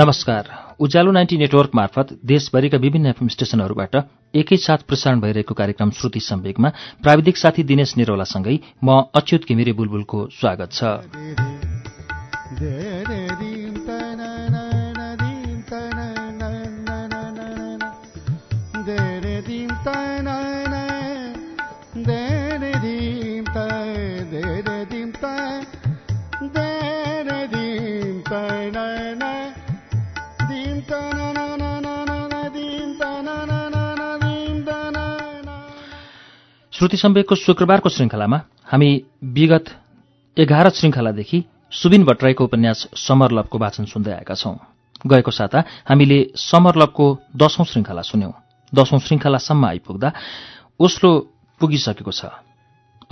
नमस्कार। उज्यालो ninety network मार्फत देशभरिका विभिन्न एफएम स्टेशनहरूबाट एकैसाथ प्रसारण भइरहेको कार्यक्रम श्रुति सम्वेकमा प्राविधिक साथी दिनेश निरौलासँगै म अच्युत घिमिरे बुलबुलको स्वागत छ। श्रुति सम्वेकको शुक्रबारको श्रृङ्खलामा हामी विगत एघार श्रृङ्खलादेखि सुबिन भट्टराईको उपन्यास समरलभको वाचन सुन्दै आएका छौं। गएको साता हामीले समरलभको दशौं श्रृङ्खला सुन्यौं। दशौं श्रृङ्खलासम्म आइपुग्दा ओस्लो पुगिसकेको छ।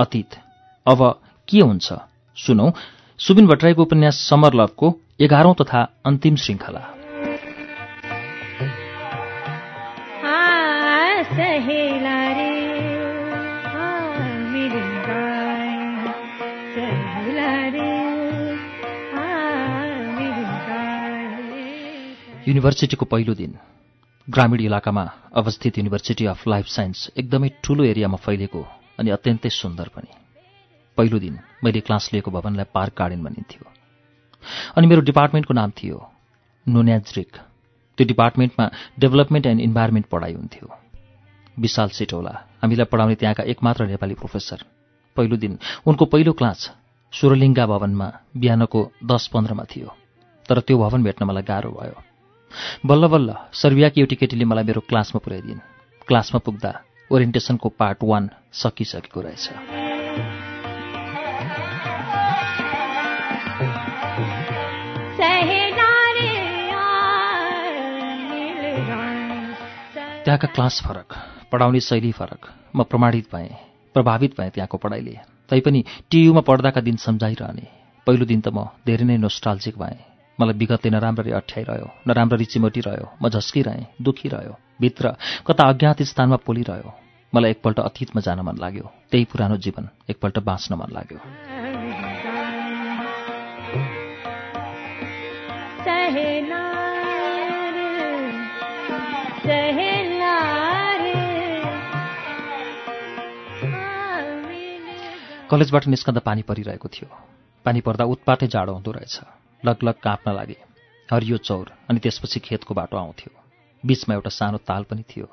अतीत अब के हुन्छ? सुनौ सुबिन भट्टराईको उपन्यास समरलभको एघारौं तथा अन्तिम श्रृङ्खला युनिभर्सिटीको पहिलो दिन। ग्रामीण इलाकामा अवस्थित युनिभर्सिटी अफ लाइफ साइन्स एकदमै ठूलो एरियामा फैलिएको अनि अत्यन्तै सुन्दर पनि। पहिलो दिन मैले क्लास लिएको भवनलाई पार्क गार्डन भनिन्थ्यो। अनि मेरो डिपार्टमेन्टको नाम थियो नोन्याज्रिक। त्यो डिपार्टमेन्टमा डेभलपमेन्ट एन्ड इन्भाइरोमेन्ट पढाइ हुन्थ्यो। विशाल सिटौला हामीलाई पढाउने त्यहाँका एकमात्र नेपाली प्रोफेसर। पहिलो दिन उनको पहिलो क्लास सुरलिङ्गा भवनमा बिहानको दस पन्ध्रमा थियो। तर त्यो भवन भेट्न मलाई गाह्रो भयो। बल्ल बल्ल सर्बियाकी एउटी केटीले मलाई मेरो क्लासमा पुर्याइदिन्। क्लासमा पुग्दा ओरिएन्टेसनको पार्ट वान सकिसकेको रहेछ। त्यहाँका क्लास फरक पढाउने शैली फरक म प्रमाणित भएँ प्रभावित भएँ त्यहाँको पढाइले। तैपनि टियुमा पढ्दाका दिन सम्झाइरहने। पहिलो दिन त म धेरै नै नोस्टाल्जिक भएँ। मलाई विगतले नराम्ररी अठ्याइरह्यो नराम्ररी चिमोटिरह्यो म झस्किरहेँ दुखिरह्यो भित्र कता अज्ञात स्थानमा पोलिरह्यो। मलाई एकपल्ट अतीतमा जान मन लाग्यो त्यही पुरानो जीवन एकपल्ट बाँच्न मन लाग्यो। कलेजबाट निस्कँदा पानी परिरहेको थियो। पानी पर्दा उत्पातै जाडो हुँदो रहेछ। लगलग काँप्न लागे। हरियो चौर अनि त्यसपछि खेतको बाटो आउँथ्यो। बीचमा एउटा सानो ताल पनि थियो।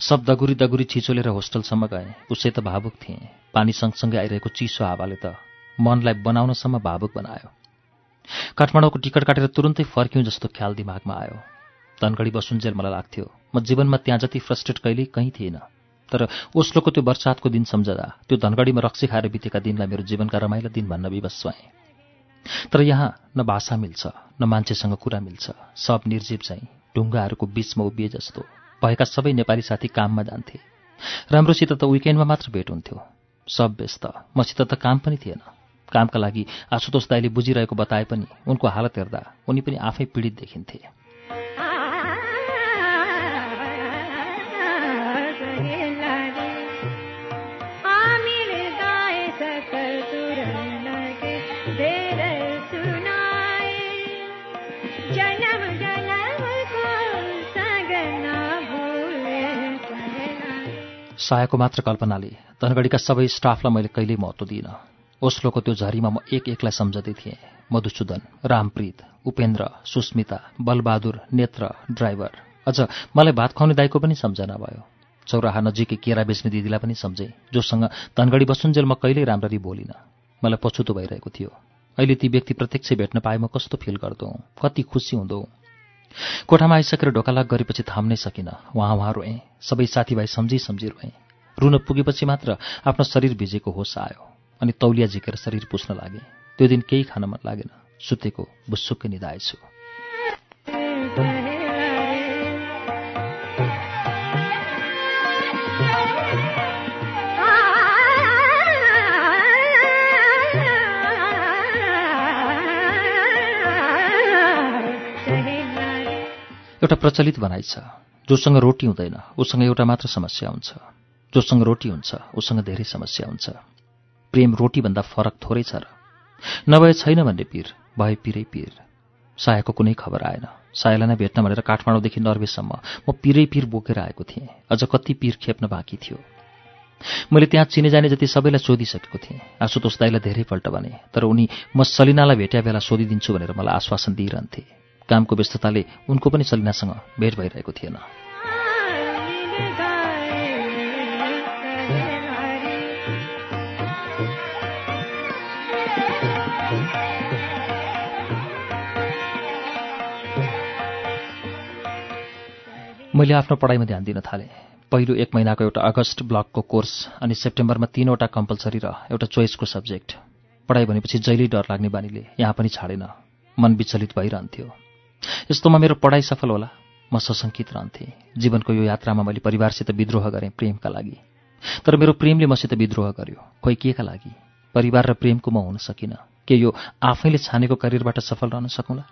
सब दगुरी दगुरी छिचोलेर होस्टलसम्म गएँ। उसै त भावुक थिएँ। पानी सँगसँगै आइरहेको चिसो हावाले त मनलाई बनाउनसम्म भावुक बनायो। काठमाडौँको टिकट काटेर तुरुन्तै फर्क्यौँ जस्तो ख्याल दिमागमा आयो। धनगढी बसुन्जेल मलाई लाग्थ्यो। म जीवनमा त्यहाँ जति फ्रस्ट्रेट कहिल्यै कहीँ थिएन। तर ओस्लोको त्यो वर्षातको दिन सम्झदा त्यो धनगढीमा रक्सी खाएर बितेका दिनलाई मेरो जीवनका रमाइला दिन भन्न विवश भएँ। तर यहाँ न भाषा मिल्छ न मान्छेसँग कुरा मिल्छ। सब निर्जीव चाहिँ ढुङ्गाहरूको बीचमा उभिए जस्तो भएका सबै नेपाली साथी काममा जान्थे। राम्रोसित त विकेन्डमा मात्र भेट हुन्थ्यो। सब व्यस्त। मसित त काम पनि थिएन। कामका लागि आशुतोष दाईले बुझिरहेको बताए पनि उनको हालत हेर्दा उनी पनि आफै पीडित देखिन्थे। सायाको मात्र कल्पनाले धनगढीका सबै स्टाफलाई मैले कहिल्यै महत्त्व दिइनँ। ओस्लोको त्यो झरीमा म एक एकलाई सम्झँदै थिएँ। मधुसूदन रामप्रीत उपेन्द्र सुस्मिता बलबहादुर नेत्र ड्राइभर। अझ मलाई भात खुवाउने दाईको पनि सम्झना भयो। चौराहा नजिकै केरा बेच्ने दिदीलाई पनि सम्झेँ जोसँग धनगढी बसुन्जेल म कहिल्यै राम्ररी बोलिनँ। मलाई पछुतो भइरहेको थियो। अहिले ती व्यक्ति प्रत्यक्ष भेट्न पाए म कस्तो फिल गर्दो कति खुसी हुँदो। कोठामा आइसकेर ढोकालाग गरेपछि थाम्नै सकिनँ। उहाँ उहाँ रोएँ सबै साथीभाइ सम्झी सम्झी रोएँ। रुन पुगेपछि मात्र आफ्नो शरीर भिजेको होस आयो अनि तौलिया झिकेर शरीर पुस्न लागे। त्यो दिन केही खान मन लागेन। सुतेको बुस्सुक्कै निधाएछु एउटा प्रचलित भनाइ छ जोसँग रोटी हुँदैन उसँग एउटा मात्र समस्या हुन्छ। जोसँग रोटी हुन्छ उसँग धेरै समस्या हुन्छ। प्रेम रोटीभन्दा फरक थोरै छ र। नभए छैन भन्ने पिर भए पिरै पिर। सायाको कुनै खबर आएन। सायालाई नै भेट्न भनेर काठमाडौँदेखि नर्वेसम्म म पिरै पिर बोकेर आएको थिएँ। अझ कति पिर खेप्न बाँकी थियो। मैले त्यहाँ चिने जाने जति सबैलाई सोधिसकेको थिएँ। आशुतोष दाईलाई धेरैपल्ट भने तर उनी म सलिनालाई भेट्या बेला सोधिदिन्छु भनेर मलाई आश्वासन दिइरहन्थे। कामको व्यस्तताले उनको पनि सलिनासँग भेट भइरहेको थिएन। मैले आफ्नो पढाइमा ध्यान दिन थालेँ। पहिलो एक महिनाको एउटा अगस्त ब्लकको कोर्स अनि सेप्टेम्बरमा तिनवटा कम्पलसरी र एउटा चोइसको सब्जेक्ट। पढाइ भनेपछि जहिल्यै डर लाग्ने बानीले यहाँ पनि छाडेन। मन विचलित भइरहन्थ्यो। यस्तोमा मेरो पढाइ सफल होला। म सशङ्कित रहन्थेँ। जीवनको यो यात्रामा मैले परिवारसित विद्रोह गरेँ प्रेमका लागि। तर मेरो प्रेमले मसित विद्रोह गर्यो। खोइ केका लागि? परिवार र प्रेमको म हुन सकिनँ। के यो आफैले छानेको करियरबाट सफल रहन सकौँला?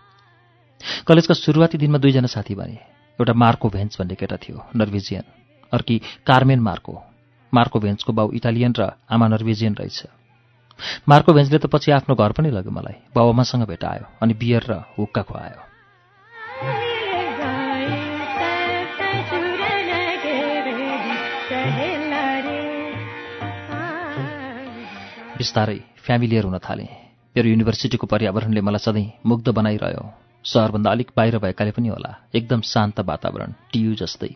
कलेजका सुरुवाती दिनमा दुईजना साथी बने। एउटा मार्को भेन्च भन्ने केटा थियो नर्वेजियन। अर्की कार्मेन मार्को। मार्को भेन्चको बाउ इटालियन र आमा नर्वेजियन रहेछ। मार्को भेन्चले त पछि आफ्नो घर पनि लग्यो मलाई। बाबुआमासँग भेटायो अनि बियर र हुक्का खुवायो। बिस्तारै फ्यामिलियर हुन थालेँ। मेरो युनिभर्सिटीको पर्यावरणले मलाई सधैँ मुग्ध बनाइरह्यो। सहरभन्दा अलिक बाहिर भएकाले पनि होला। एकदम शान्त वातावरण टियु जस्तै।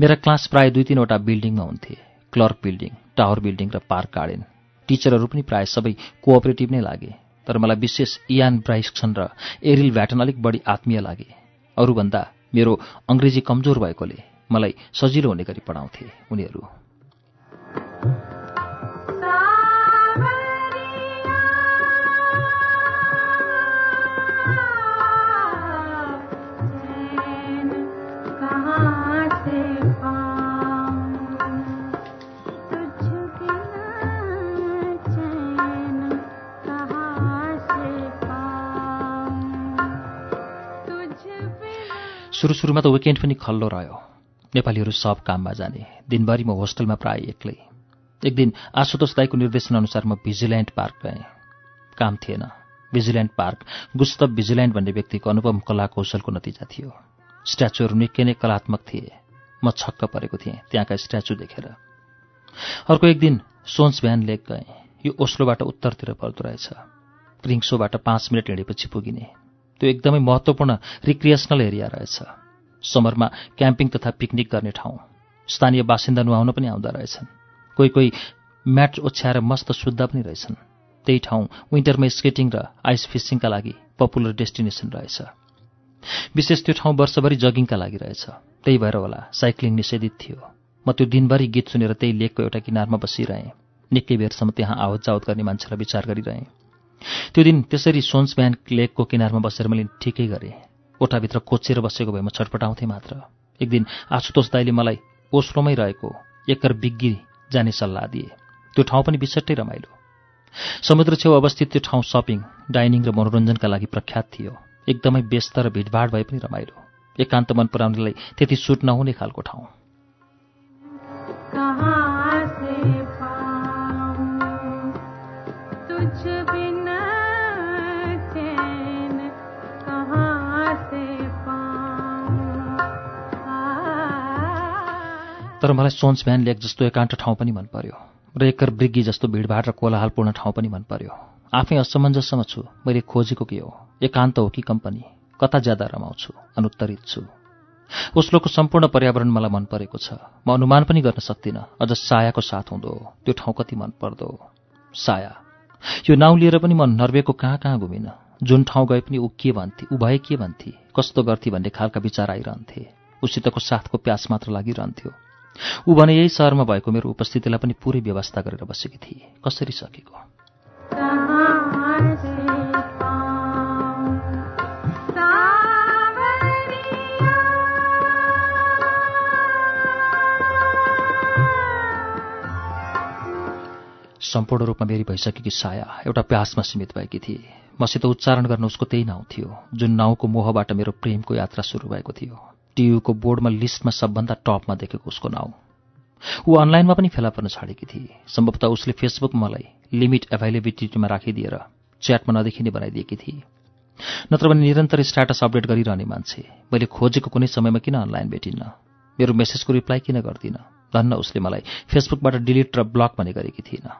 मेरा क्लास प्राय दुई तिनवटा बिल्डिङमा हुन्थे। क्लर्क बिल्डिङ टावर बिल्डिङ र पार्क गार्डन। टिचरहरू पनि प्राय सबै कोअपरेटिभ नै लागे। तर मलाई विशेष इयान ब्राइक्सन र एरिल भ्याटन अलिक बढी आत्मीय लागे। अरूभन्दा मेरो अङ्ग्रेजी कमजोर भएकोले मलाई सजिलो हुने गरी पढाउँथे उनीहरू। सुरु सुरुमा त विकेन्ड पनि खल्लो रह्यो। नेपालीहरू सब काममा जाने। दिनभरि म होस्टेलमा प्राय एक्लै। एक दिन आशुतोष दाईको निर्देशनअनुसार म भिजिल्यान्ड पार्क गएँ। काम थिएन। भिजिल्यान्ड पार्क गुस्तव भिजिल्यान्ड भन्ने व्यक्तिको अनुपम कला कौशलको नतिजा थियो। स्ट्याचुहरू निकै नै कलात्मक थिए। म छक्क परेको थिएँ। त्यहाँका स्ट्याचु देखेर। अर्को एक दिन सोन्स भ्यान लेक गएँ। यो ओस्लोबाट उत्तरतिर पर्दो रहेछ। क्रिङ्सोबाट पाँच मिनट हिँडेपछि पुगिने। त्यो एकदमै महत्त्वपूर्ण रिक्रिएसनल एरिया रहेछ। समरमा क्याम्पिङ तथा पिकनिक गर्ने ठाउँ स्थानीय बासिन्दा नुहाउन पनि आउँदा रहेछन्। कोही कोही म्याट ओछ्याएर मस्त शुद्ध पनि रहेछन्। त्यही ठाउँ विन्टरमा स्केटिङ र आइस फिसिङका लागि पपुलर डेस्टिनेसन रहेछ। विशेष त्यो ठाउँ वर्षभरि जगिङका लागि रहेछ। त्यही भएर होला साइक्लिङ निषेधित थियो। म त्यो दिनभरि गीत सुनेर त्यही लेकको एउटा किनारमा बसिरहेँ। निकै बेरसम्म त्यहाँ आवत जावत गर्ने मान्छेलाई विचार गरिरहेँ। त्यो दिन त्यसरी सोन्स ब्यान लेकको किनारमा बसेर मैले ठिकै गरेँ। ओठाभित्र कोचेर बसेको भए म छटपटाउँथेँ मात्र। एक दिन आशुतोष दाईले मलाई ओस्रोमै रहेको एकर बिग्गी जाने सल्लाह दिए। त्यो ठाउँ पनि विसट्टै रमाइलो। समुद्र छेउ अवस्थित त्यो ठाउँ सपिङ डाइनिङ र मनोरञ्जनका लागि प्रख्यात थियो। एकदमै व्यस्त र भिडभाड भए पनि रमाइलो। एकान्त मन पराउनेलाई त्यति सुट नहुने खालको ठाउँ। तर मलाई सोन्स भ्यान लेक जस्तो एकान्त ठाउँ पनि मन पर्यो। र एकर ब्रिग्गी जस्तो भिडभाड र कोलाहालपूर्ण ठाउँ पनि मन पर्यो। आफै असमञ्जसमा छु मैले खोजेको के हो? एकान्त हो कि कम्पनी? कता ज्यादा रमाउँछु अनुत्तरित छु। ओस्लोको सम्पूर्ण पर्यावरण मलाई मन परेको छ। म अनुमान पनि गर्न सक्दिनँ अझ सायाको साथ हुँदो त्यो ठाउँ कति मन पर्दो साया। यो नाउँ लिएर पनि म नर्वेको कहाँ कहाँ घुमिनँ? जुन ठाउँ गए पनि ऊ के भन्थे? ऊ भए के भन्थे? कस्तो गर्थे भन्ने खालका विचार आइरहन्थे। उसितको साथको प्यास मात्र लागिरहन्थ्यो। ऊ भने यही सहरमा भएको मेरो उपस्थितिलाई पनि पुरै व्यवस्था गरेर बसेकी थिए। कसरी सकेको? सम्पूर्ण रूपमा मेरी भइसकेकी साया एउटा प्यासमा सीमित भएकी थिए। मसित उच्चारण गर्न उसको त्यही नाउँ थियो जुन नाउँको मोहबाट मेरो प्रेमको यात्रा सुरु भएको थियो। टियुको बोर्डमा लिस्टमा सबभन्दा टपमा देखेको उसको नाउँ। ऊ अनलाइनमा पनि फेला पर्न छाडेकी थिए। सम्भवतः उसले फेसबुक मलाई लिमिट एभाइलेबिलिटीमा राखिदिएर च्याटमा नदेखिने बनाइदिएकी थिए। नत्र भने निरन्तर स्ट्याटस अपडेट गरिरहने मान्छे। मैले खोजेको कुनै समयमा किन अनलाइन भेटिन्न? मेरो मेसेजको रिप्लाई किन गर्दिनँ? धन्न उसले मलाई फेसबुकबाट डिलिट र ब्लक भने गरेकी थिइनँ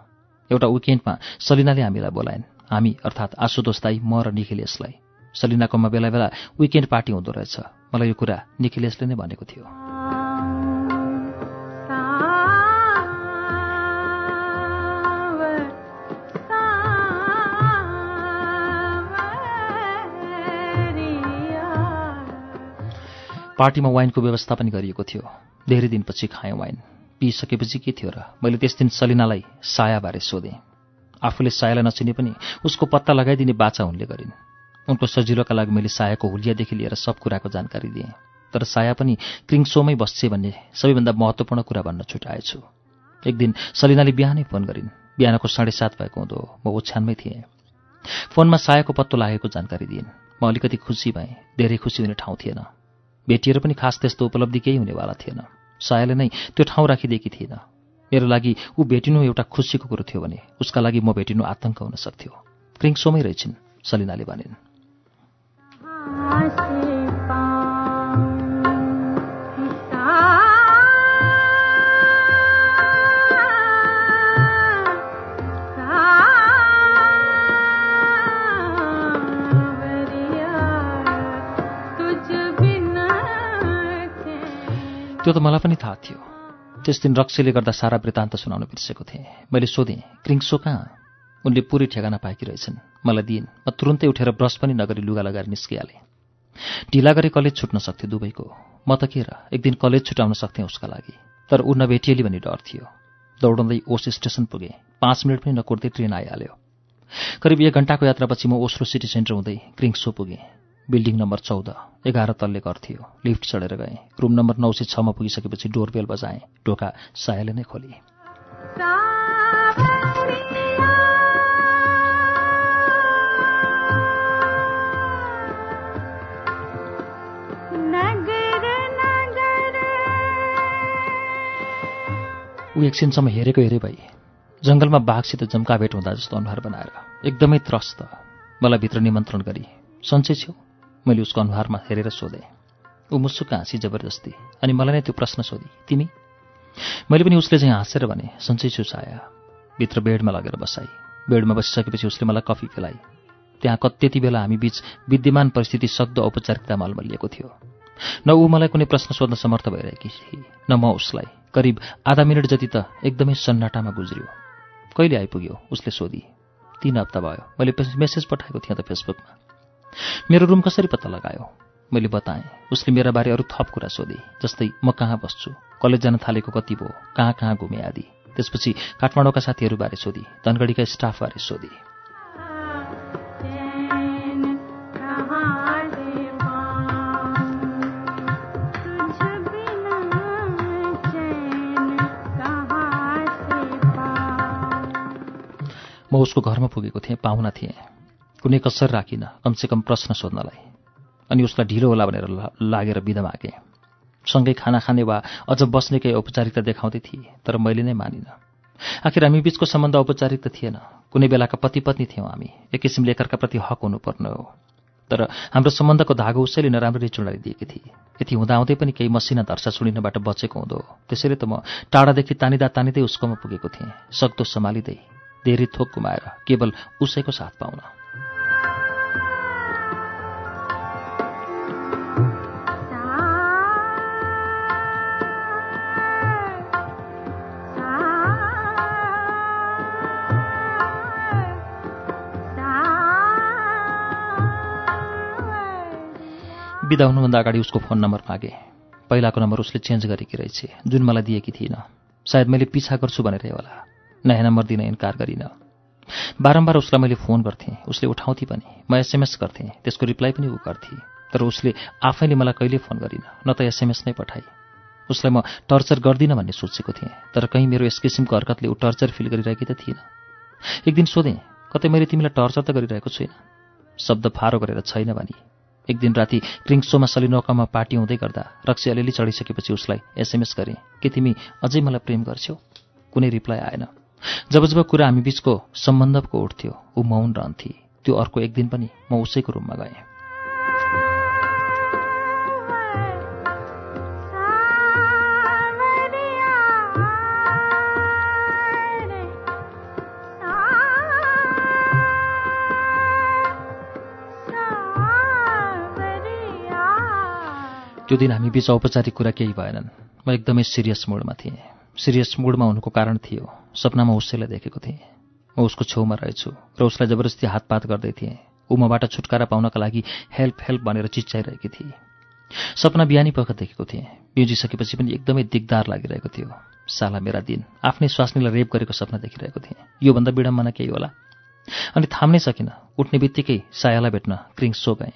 एउटा विकेन्डमा सलिनाले हामीलाई बोलाइन्। हामी अर्थात् आशुतोष दाई म र निखिलेशलाई सलिनाकोमा बेला बेला विकेन्ड पार्टी हुँदो रहेछ। मलाई यो कुरा निखिलेशले नै भनेको थियो। पार्टीमा वाइनको व्यवस्था पनि गरिएको थियो। धेरै दिनपछि खाएँ वाइन। पिइसकेपछि के थियो र? मैले त्यस दिन सलिनालाई सायाबारे सोधेँ। आफूले सायालाई नचिने पनि उसको पत्ता लगाइदिने बाचा उनले गरिन्। उनको सजिलोका लागि मैले सायाको हुलियादेखि लिएर सब कुराको जानकारी दिएँ। तर साया पनि क्रिङसोमै बस्छे भन्ने सबैभन्दा महत्त्वपूर्ण कुरा भन्न छुट्याएछु एक दिन सलिनाले बिहानै फोन गरिन्। बिहानको साढे सात भएको हुँदो म ओछ्यानमै थिएँ। फोनमा सायाको पत्तो लागेको जानकारी दिइन्। म अलिकति खुसी भएँ। धेरै खुसी हुने ठाउँ थिएन। भेटिएर पनि खास त्यस्तो उपलब्धि केही हुनेवाला थिएन। सायाले नै त्यो ठाउँ राखिदिएकी थिएन। मेरो लागि ऊ भेटिनु एउटा खुसीको कुरो थियो भने उसका लागि म भेटिनु आतंक हुन सक्थ्यो। क्रिङसोमै रहेछन् सलिनाले भनिन्। त्यो त मलाई पनि थाहा थियो। त्यस दिन रक्सीले गर्दा सारा वृत्तान्त सुनाउन बिर्सेको थिएँ। मैले सोधेँ क्रिङ्सो कहाँ? उनले पुरै ठेगाना पाएकी रहेछन्। मलाई दिइन् म तुरुन्तै उठेर ब्रस पनि नगरी लुगा लगाएर निस्किहालेँ। ढिला गरी कलेज छुट्न सक्थेँ दुबईको। म त के र एक दिन कलेज छुटाउन सक्थेँ उसका लागि। तर ऊ नभेटिएली भन्ने डर थियो। दौडाउँदै ओस स्टेसन पुगेँ। पाँच मिनट पनि नकुर्दै ट्रेन आइहाल्यो। करिब एक घन्टाको यात्रापछि म ओस्लो सिटी सेन्टर हुँदै क्रिङ्सो पुगेँ। बिल्डिङ नम्बर चौध एघार तल्ले घर थियो। लिफ्ट चढेर गएँ। रुम नम्बर नौ सय छमा पुगिसकेपछि डोरबेल बजाएँ। ढोका सायाले नै खोलेँ। ऊ एकछिनसम्म हेरेको हेरे भई जङ्गलमा बाघसित जम्का भेट हुँदा जस्तो अनुहार बनाएर एकदमै त्रस्त मलाई भित्र निमन्त्रण गरी सन्चै छेउ मैले उसको अनुहारमा हेरेर सोधेँ। ऊ मुसुक हाँसी जबरजस्ती अनि मलाई नै त्यो प्रश्न सोधी तिमी? मैले पनि उसले चाहिँ हाँसेर भने सन्चै छु छाया भित्र बेडमा लगेर बसाई। बेडमा बसिसकेपछि उसले मलाई कफी पिलाइ। त्यहाँ त्यति बेला हामी बिच विद्यमान परिस्थिति सक्दो औपचारिकता मलमलिएको थियो। न ऊ मलाई कुनै प्रश्न सोध्न समर्थ भइरहेकी थिए न म उसलाई। करिब आधा मिनट जति त एकदमै सन्नाटामा गुज्रियो। कहिले आइपुग्यो? उसले सोधी। तिन हप्ता भयो। मैले मेसेज पठाएको थिएँ त फेसबुकमा मेरो रुम कसरी पत्ता लगायो? मैले बताएँ। उसले मेरा बारे अरू थप कुरा सोधे जस्तै म कहाँ बस्छु? कलेज जान थालेको कति भयो? कहाँ कहाँ घुमे आदि? त्यसपछि काठमाडौँका साथीहरूबारे सोधी धनगढीका स्टाफबारे सोधे। म उसको घरमा पुगेको थिएँ पाहुना थिएँ। कुनै कसर राखिनँ कमसेकम प्रश्न सोध्नलाई। अनि उसलाई ढिलो होला भनेर लागेर बिदा मागेँ। सँगै खाना खाने वा अझ बस्ने केही औपचारिकता देखाउँदै थिए तर मैले नै मानिनँ। आखिर हामी बिचको सम्बन्ध औपचारिक त थिएन। कुनै बेलाका पति पत्नी थियौँ हामी। एक किसिमले एकअर्काप्रति हक हुनुपर्ने हो। तर हाम्रो सम्बन्धको धागो उसैले नराम्ररी चुडाइदिएकी थिए। यति हुँदाहुँदै पनि केही मसिना धर्सा सुनिनबाट बचेको हुँदो त्यसैले त म टाढादेखि तानिँदा तानिँदै उसकोमा पुगेको थिएँ। सक्दो सम्हालिँदै। धेरै थोक गुमाएर केवल उसैको साथ पाउन। बिदा हुनुभन्दा अगाडि उसको फोन नम्बर मागे। पहिलाको नम्बर उसले चेन्ज गरेकी रहेछ। जुन मलाई दिएकी थिइनँ सायद मैले पिछा गर्छु भनेर होला। नयाँ नम्बर दिन इन्कार गरिनँ। बारम्बार उसलाई मैले फोन गर्थेँ। उसले उठाउँथे पनि। म एसएमएस गर्थेँ। त्यसको रिप्लाई पनि ऊ गर्थेँ। तर उसले आफैले मलाई कहिले फोन गरिनँ न त एसएमएस नै पठाए। उसलाई म टर्चर गर्दिनँ भन्ने सोचेको थिएँ। तर कहीँ मेरो यस किसिमको हरकतले ऊ टर्चर फिल गरिरहेकी त थिइनँ एक दिन सोधेँ कतै मैले तिमीलाई टर्चर त गरिरहेको छुइनँ? शब्द फारो गरेर छैन भने। एक दिन राति क्रिङ्सोमा सलिनोकामा पार्टी हुँदै गर्दा रक्सी अलिअलि चढिसकेपछि उसलाई एसएमएस गरेँ। के तिमी अझै मलाई प्रेम गर्छौ? कुनै रिप्लाई आएन। जब जब कुरा हामी बिचको सम्बन्धको उठ्थ्यो ऊ मौन रहन्थे त्यो अर्को एक दिन पनि म उसैको रुममा गएँ। त्यो दिन हामी बिच औपचारिक कुरा केही भएनन्। म एकदमै सिरियस मुडमा थिएँ। सिरियस मुडमा हुनुको कारण थियो। सपनामा उसैलाई देखेको थिएँ। म उसको छेउमा रहेछु र उसलाई जबरजस्ती हातपात गर्दै थिएँ। ऊ मबाट छुटकारा पाउनका लागि हेल्प हेल्प भनेर चिच्चाइरहेकी थिए। सपना बिहानी पख देखेको थिएँ। बिउजिसकेपछि पनि एकदमै दिगदार लागिरहेको थियो। साला मेरा दिन आफ्नै स्वास्नीलाई रेप गरेको सपना देखिरहेको थिएँ। योभन्दा विडम्बना केही होला। अनि थाम्नै सकिनँ उठ्ने बित्तिकै सायालाई भेट्न क्रिङ सो गएँ।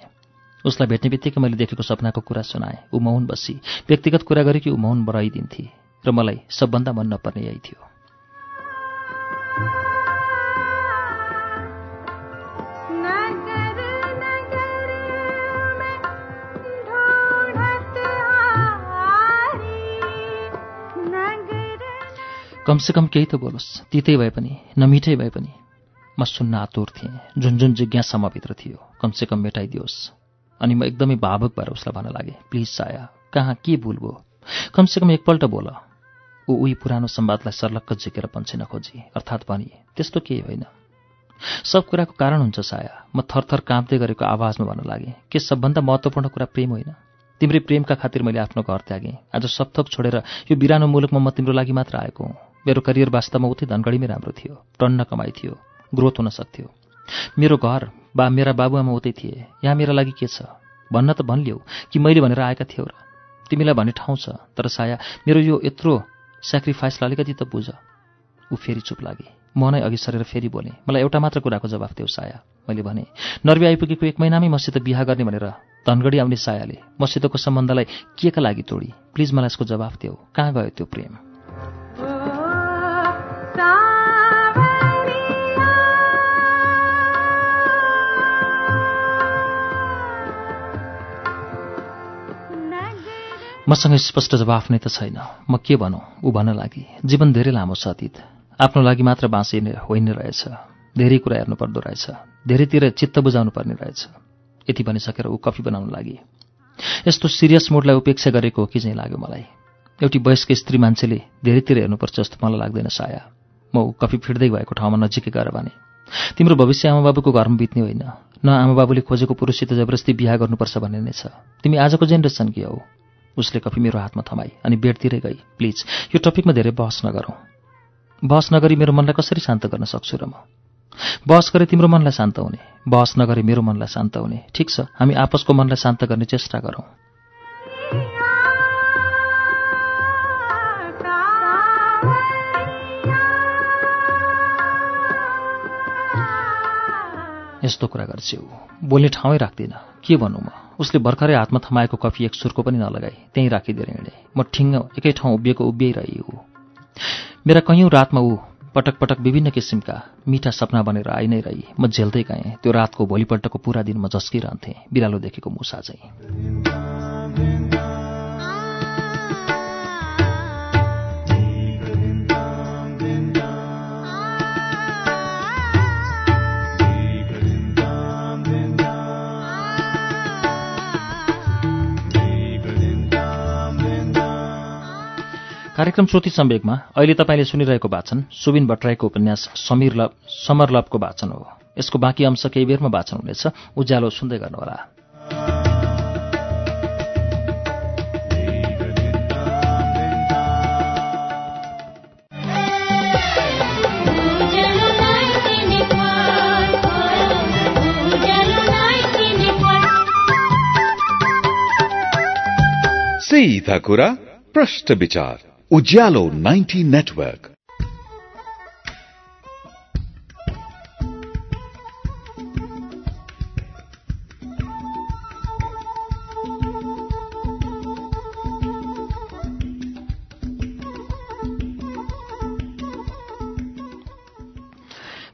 उसलाई भेट्ने बित्तिकै मैले देखेको सपनाको कुरा सुनाएँ। ऊ मौन बसी। व्यक्तिगत कुरा गरे कि ऊ मौन बढाइदिन्थे। र मलाई सबभन्दा मन नपर्ने यही थियो। कमसेकम केही त बोलोस्। तितै भए पनि नमिठै भए पनि म सुन्न आतुर थिएँ। जुन जुन जिज्ञासा मभित्र थियो कमसेकम मेटाइदियोस्। अनि म एकदमै भावुक भएर उसलाई भन्न लागेँ प्लिज साया कहाँ के भुल भयो? कमसेकम एकपल्ट बोल। ऊ उही पुरानो संवादलाई सर्लक्क झिकेर पन्छे नखोजी। अर्थात् भनी त्यस्तो केही होइन। सब कुराको कारण हुन्छ साया। म थरथर काँप्दै गरेको आवाजमा भन्न लागेँ। के सबभन्दा महत्त्वपूर्ण कुरा प्रेम होइन? तिम्रै प्रेमका खातिर मैले आफ्नो घर त्यागेँ। आज सबथोक छोडेर यो बिरानो मुलुकमा म तिम्रो लागि मात्र आएको हुँ। मेरो करियर वास्तवमा उतै धनगढीमै राम्रो थियो। टन्न कमाइ थियो। ग्रोथ हुन सक्थ्यो। मेरो घर बा मेरा बाबुआमा उतै थिए। यहाँ मेरा लागि के छ? भन्न त भनिलिउ कि मैले भनेर आएका थियौ र? तिमीलाई भन्ने ठाउँ छ। तर साया मेरो यो यत्रो सेक्रिफाइसलाई अलिकति त बुझ। ऊ फेरि चुप लागे। म नै अघि सरेर फेरि बोलेँ मलाई एउटा मात्र कुराको जवाफ देऊ साया। मैले भने नर्वे आइपुगेको एक महिनामै मसित बिहा गर्ने भनेर धनगढी आउने सायाले मसितको सम्बन्धलाई के का लागि तोडी? प्लिज मलाई यसको जवाफ देऊ। कहाँ गयो त्यो प्रेम? मसँग स्पष्ट जवाफ नै त छैन। म के भनौँ? ऊ भन्न लागि जीवन धेरै लामो छ अतीत। आफ्नो लागि मात्र बाँचिने होइन रहेछ। धेरै कुरा हेर्नुपर्दो रहेछ। धेरैतिर चित्त बुझाउनु पर्ने रहेछ। यति भनिसकेर ऊ कफी बनाउन लागि। यस्तो सिरियस मोडलाई उपेक्षा गरेको हो कि चाहिँ लाग्यो मलाई। एउटी वयस्क स्त्री मान्छेले धेरैतिर हेर्नुपर्छ जस्तो मलाई लाग्दैन साया। म ऊ कफी फिट्दै भएको ठाउँमा नजिकै गएर भने तिम्रो भविष्य आमाबाबुको घरमा बित्ने होइन। न आमाबाबुले खोजेको पुरुषसित जबरजस्ती बिहा गर्नुपर्छ भन्ने नै छ। तिमी आजको जेनेरेसन के हौ? उसले कफी मेरो हातमा थमाई अनि बेडतिरै गई। प्लिज यो टपिकमा धेरै बहस नगरौँ। बहस नगरी मेरो मनलाई कसरी शान्त गर्न सक्छु र म? बहस गरे तिम्रो मनलाई शान्त हुने। बहस नगरे मेरो मनलाई शान्त हुने। ठिक छ हामी आपसको मनलाई शान्त गर्ने चेष्टा गरौँ। यस्तो कुरा गर्छु बोल्ने ठाउँै राख्दिनँ। के भनौँ म? उसले भर्खरै हातमा थमाएको कफी एक सुरको पनि नलगाई। त्यहीँ राखिदिएर हिँडे म ठिङ्ग एकै ठाउँ उभिएको उभिइरही मेरा कैयौँ रातमा ऊ पटक पटक विभिन्न किसिमका मिठा सपना बनेर आइ नै रही। म झेल्दै गएँ। त्यो रातको भोलिपल्टको पुरा दिन म झस्किरहन्थेँ। बिरालो देखेको मुसा चाहिँ। कार्यक्रम श्रुति सम्वेकमा अहिले तपाईँले सुनिरहेको वाचन सुबिन भट्टराईको उपन्यास समीर लभ समर लभको वाचन हो। यसको बाँकी अंश केही बेरमा वाचन हुनेछ। उज्यालो सुन्दै गर्नुहोला। सीधा कुरा प्रश्न विचार। उज्यालो 90 नेटवर्क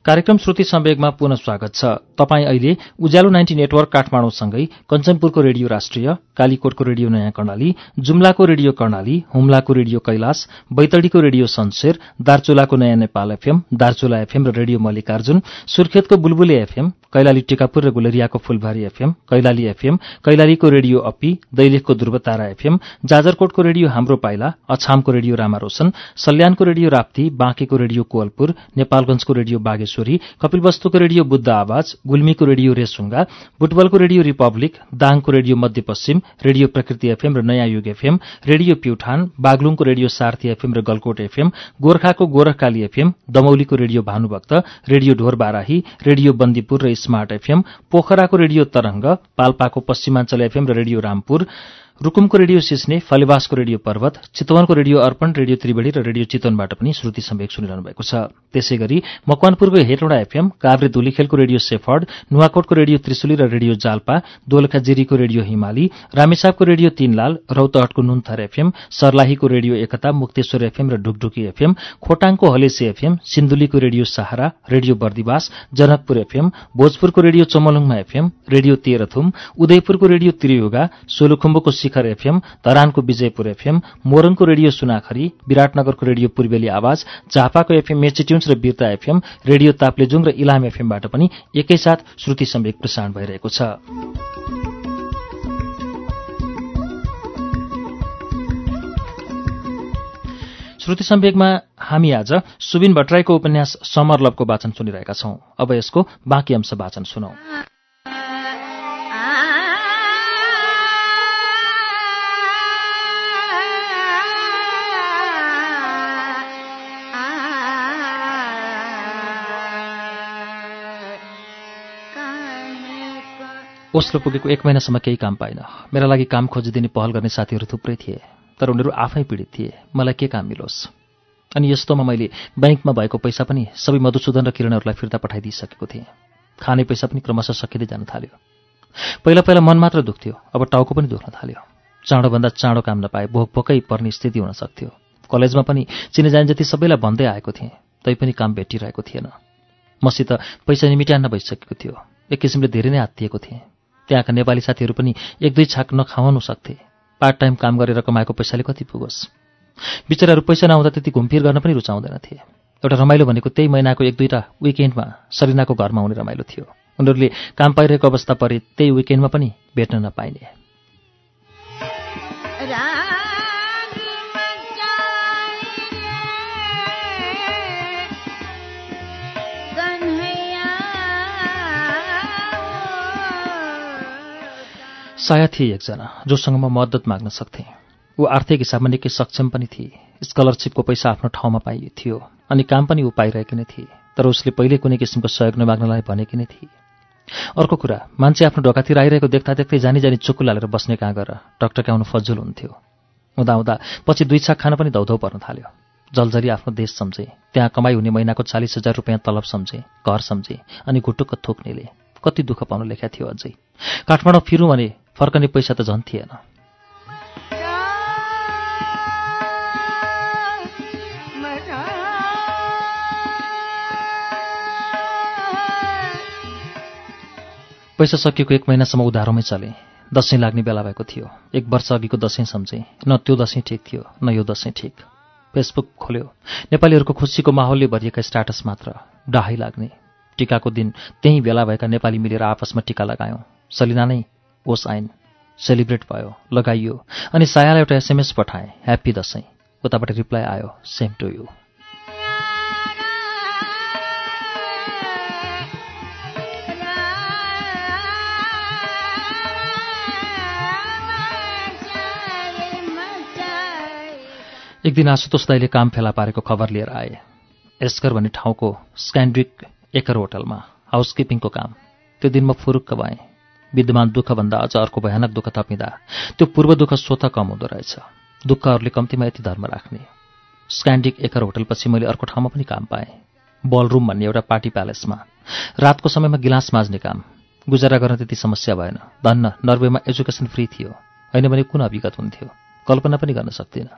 कार्यक्रम श्रुति सम्वेगमा पुनः स्वागत छ। तपाईँ अहिले उज्यालो नाइन्टी नेटवर्क काठमाडौँसँगै कञ्चनपुरको रेडियो राष्ट्रिय कालीकोटको रेडियो नयाँ कर्णाली जुम्लाको रेडियो कर्णाली हुम्लाको रेडियो कैलाश बैतडीको रेडियो सन्सेर दार्चुलाको नयाँ नेपाल एफएम दार्चुला एफएम र रेडियो मल्लिकार्जुन सुर्खेतको बुलबुले एफएम कैलाली टिकापुर र गुलेरियाको फुलबारी एफएम कैलाली एफएम कैलालीको रेडियो अपी दैलेखको ध्रुवतारा एफएम जाजरकोटको रेडियो हाम्रो पाइला अछामको रेडियो रामारोशन सल्यानको रेडियो राप्ती बाँकेको रेडियो कोवलपुर नेपालगंजको रेडियो बागेश्वरी कपिलवस्तुको रेडियो बुद्ध आवाज गुल्मीको रेडियो रेसुङ्गा बुटबलको रेडियो रिपब्लिक दाङको radio Madhyapaschim radio Prakriti FM र नयाँ युग एफएम रेडियो प्युठान बागलुङको रेडियो सार्थी एफएम र गलकोट एफएम गोर्खाको Gorakhkali FM दमौलीको radio Bhanubhakta radio Dhor Barahi radio Bandipur र स्मार्ट एफएम पोखराको रेडियो तरंग पाल्पाको पश्चिमाञ्चल एफएम र रेडियो रामपुर रुकुमको रेडियो सिस्ने फलेवासको रेडियो पर्वत चितवनको रेडियो अर्पण रेडियो त्रिवेणी र रेडियो चितवनबाट पनि श्रुति सम्वेक सुनिरहनु भएको छ। त्यसै गरी मकवानपुरको हेटौँडा एफएम काभ्रे दुलीखेलको रेडियो सेफर्ड नुवाकोटको रेडियो त्रिशुली र रेडियो जाल्पा दोलखाजिरीको रेडियो हिमाली रामेसाबको रेडियो तीनलाल रौतहटको नुन्थर एफएम सर्लाहीको रेडियो एकता मुक्तेश्वर एफएम र ढुकढुकी एफएम खोटाङको Halesi FM सिन्धुलीको radio Sahara radio Bardibas Janakpur FM भोजपुरको radio चमलुङमा एफएम रेडियो तेह्रथुम उदयपुरको रेडियो त्रियुगा सोलुखुम्बुको शिखर एफएम धरानको विजयपुर एफएम मोरङको रेडियो सुनाखरी विराटनगरको रेडियो पूर्वेली आवाज झापाको एफएम मेचिट्युन्स र बिर्ता एफएम रेडियो ताप्लेजुङ र इलाम एफएमबाट पनि एकैसाथ श्रुति सम्वेक प्रसारण भइरहेको छ। श्रुति सम्वेकमा हामी आज सुबिन भट्टराईको उपन्यास समर लभको वाचन सुनिरहेका छौं। अब यसको बाँकी अंश वाचन सुनौ। ओस्लो पुगेको एक महिनासम्म केही काम पाइनँ। मेरा लागि काम खोजिदिने पहल गर्ने साथीहरू थुप्रै थिए तर उनीहरू आफै पीडित थिए। मलाई के काम मिलोस्? अनि यस्तोमा मैले ब्याङ्कमा भएको पैसा पनि सबै मधुसूदन र किरणहरूलाई फिर्ता पठाइदिइसकेको थिएँ। खाने पैसा पनि क्रमशः सकिँदै जान थाल्यो। पहिला पहिला मन मात्र दुख्थ्यो अब टाउको पनि दुख्न थाल्यो। चाँडोभन्दा चाँडो काम नपाए भोक भोकै पर्ने स्थिति हुन सक्थ्यो। कलेजमा पनि चिने जाने जति सबैलाई भन्दै आएको थिएँ तैपनि काम भेटिरहेको थिएन। मसित पैसा निमिट्यान्न भइसकेको थियो। एक किसिमले धेरै नै हात्तिएको थिएँ। त्यहाँका नेपाली साथीहरू पनि एक दुई छाक नखाउनु सक्थे। पार्ट टाइम काम गरेर कमाएको पैसाले कति पुगोस्? बिचराहरू पैसा नहुँदा त्यति घुमफिर गर्न पनि रुचाउँदैनथे। एउटा रमाइलो भनेको त्यही महिनाको एक दुईवटा विकेन्डमा सरिनाको घरमा हुने रमाइलो थियो। उनीहरूले काम पाइरहेको अवस्था परे त्यही विकेन्डमा पनि भेट्न नपाइने। साया थिए एकजना जोसँग म मद्दत माग्न सक्थेँ। ऊ आर्थिक हिसाबमा निकै सक्षम पनि थिए। स्कलरसिपको पैसा आफ्नो ठाउँमा पाइए थियो अनि काम पनि ऊ पाइरहेकी नै थिए तर उसले पहिले कुनै किसिमको सहयोग नमाग्नलाई भनेकी नै थिए। अर्को कुरा मान्छे आफ्नो ढोकातिर आइरहेको देख्दा देख्दै जानी जानी चुक्कु हालेर बस्ने कहाँ गएर टकटक्याउनु फजुल हुन्थ्यो। हुँदा हुँदा पछि दुई छाक खान पनि धौधौ पर्न थाल्यो। जलझरी आफ्नो देश सम्झे त्यहाँ कमाइ हुने महिनाको चालिस हजार रुपियाँ तलब सम्झे घर सम्झे अनि घुटुक्क थोक्नेले। कति दुःख पाउनु लेख्या थियो अझै। काठमाडौँ फिरौँ भने फर्कने पैसा त झन् थिएन। पैसा सकिएको एक महिनासम्म उधारोमै चले। दसैँ लाग्ने बेला भएको थियो। एक वर्ष अघिको दसैँ सम्झेँ। न त्यो दसैँ ठिक थियो न यो दसैँ ठिक। फेसबुक खोल्यो। नेपालीहरूको खुसीको माहौलले भरिएका स्ट्याटस मात्र। डाहाई लाग्ने। टिकाको दिन त्यही बेला भएका नेपाली मिलेर आपसमा टिका लगायौँ। सलिना नै ओस आइन। सेलिब्रेट भयो लगाइयो। अनि सायालाई एउटा एसएमएस पठाएँ। ह्याप्पी दसैँ। उताबाट रिप्लाई आयो सेम टु यु एक दिन आशुतोष दाईले काम फेला पारेको खबर लिएर आए। एस्कर भन्ने ठाउँको स्क्यान्ड्रिक एकर होटलमा हाउसकिपिङको काम। त्यो दिन म फुरुक्क भएँ। विद्यमान दुःखभन्दा अझ अर्को भयानक दुःख थपिँदा त्यो पूर्व दुःख स्वत कम हुँदो रहेछ। दुःखहरूले कम्तीमा यति धर्म राख्ने। स्क्यान्डिक एकर होटलपछि मैले अर्को ठाउँमा पनि काम पाएँ। बलरुम भन्ने एउटा पार्टी प्यालेसमा। रातको समयमा गिलास माझ्ने काम। गुजारा गर्न त्यति समस्या भएन। धन्न नर्वेमा एजुकेसन फ्री थियो। होइन भने कुन अभिगत हुन्थ्यो? कल्पना पनि गर्न सक्दिनँ।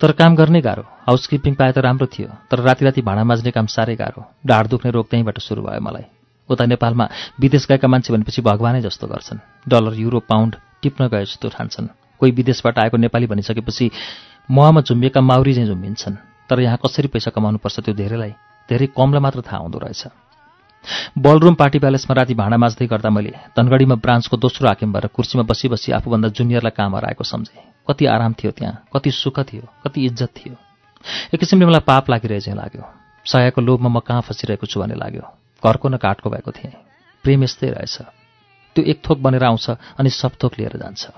तर काम गर्ने गाह्रो। हाउसकिपिङ पाए त राम्रो थियो। तर राति राति भाँडा माझ्ने काम साह्रै गाह्रो। ढाड दुख्ने रोग त्यहीँबाट सुरु भयो मलाई। उता नेपालमा विदेश गएका मान्छे भनेपछि भगवानै जस्तो गर्छन्। डलर युरो पाउन्ड टिप्न गए जस्तो ठान्छन्। कोही विदेशबाट आएको नेपाली भनिसकेपछि महमा झुम्बिएका माउरी चाहिँ झुम्बिन्छन्। तर यहाँ कसरी पैसा कमाउनुपर्छ त्यो धेरैलाई धेरै कमलाई मात्र थाहा हुँदो रहेछ। बलरुम पार्टी प्यालेसमा राति भाँडा माझ्दै गर्दा मैले धनगढीमा ब्रान्चको दोस्रो हाकिम भएर कुर्सीमा बसी बसी आफूभन्दा जुनियरलाई काम हराएको सम्झेँ। कति आराम थियो त्यहाँ कति सुख थियो कति इज्जत थियो। एक किसिमले मलाई पाप लागिरहे चाहिँ लाग्यो। सयाको लोभमा म कहाँ फसिरहेको छु भन्ने लाग्यो। घरको न काठको भएको थिएँ। प्रेम यस्तै रहेछ। त्यो एक थोक बनेर आउँछ अनि सब थोक लिएर जान्छ।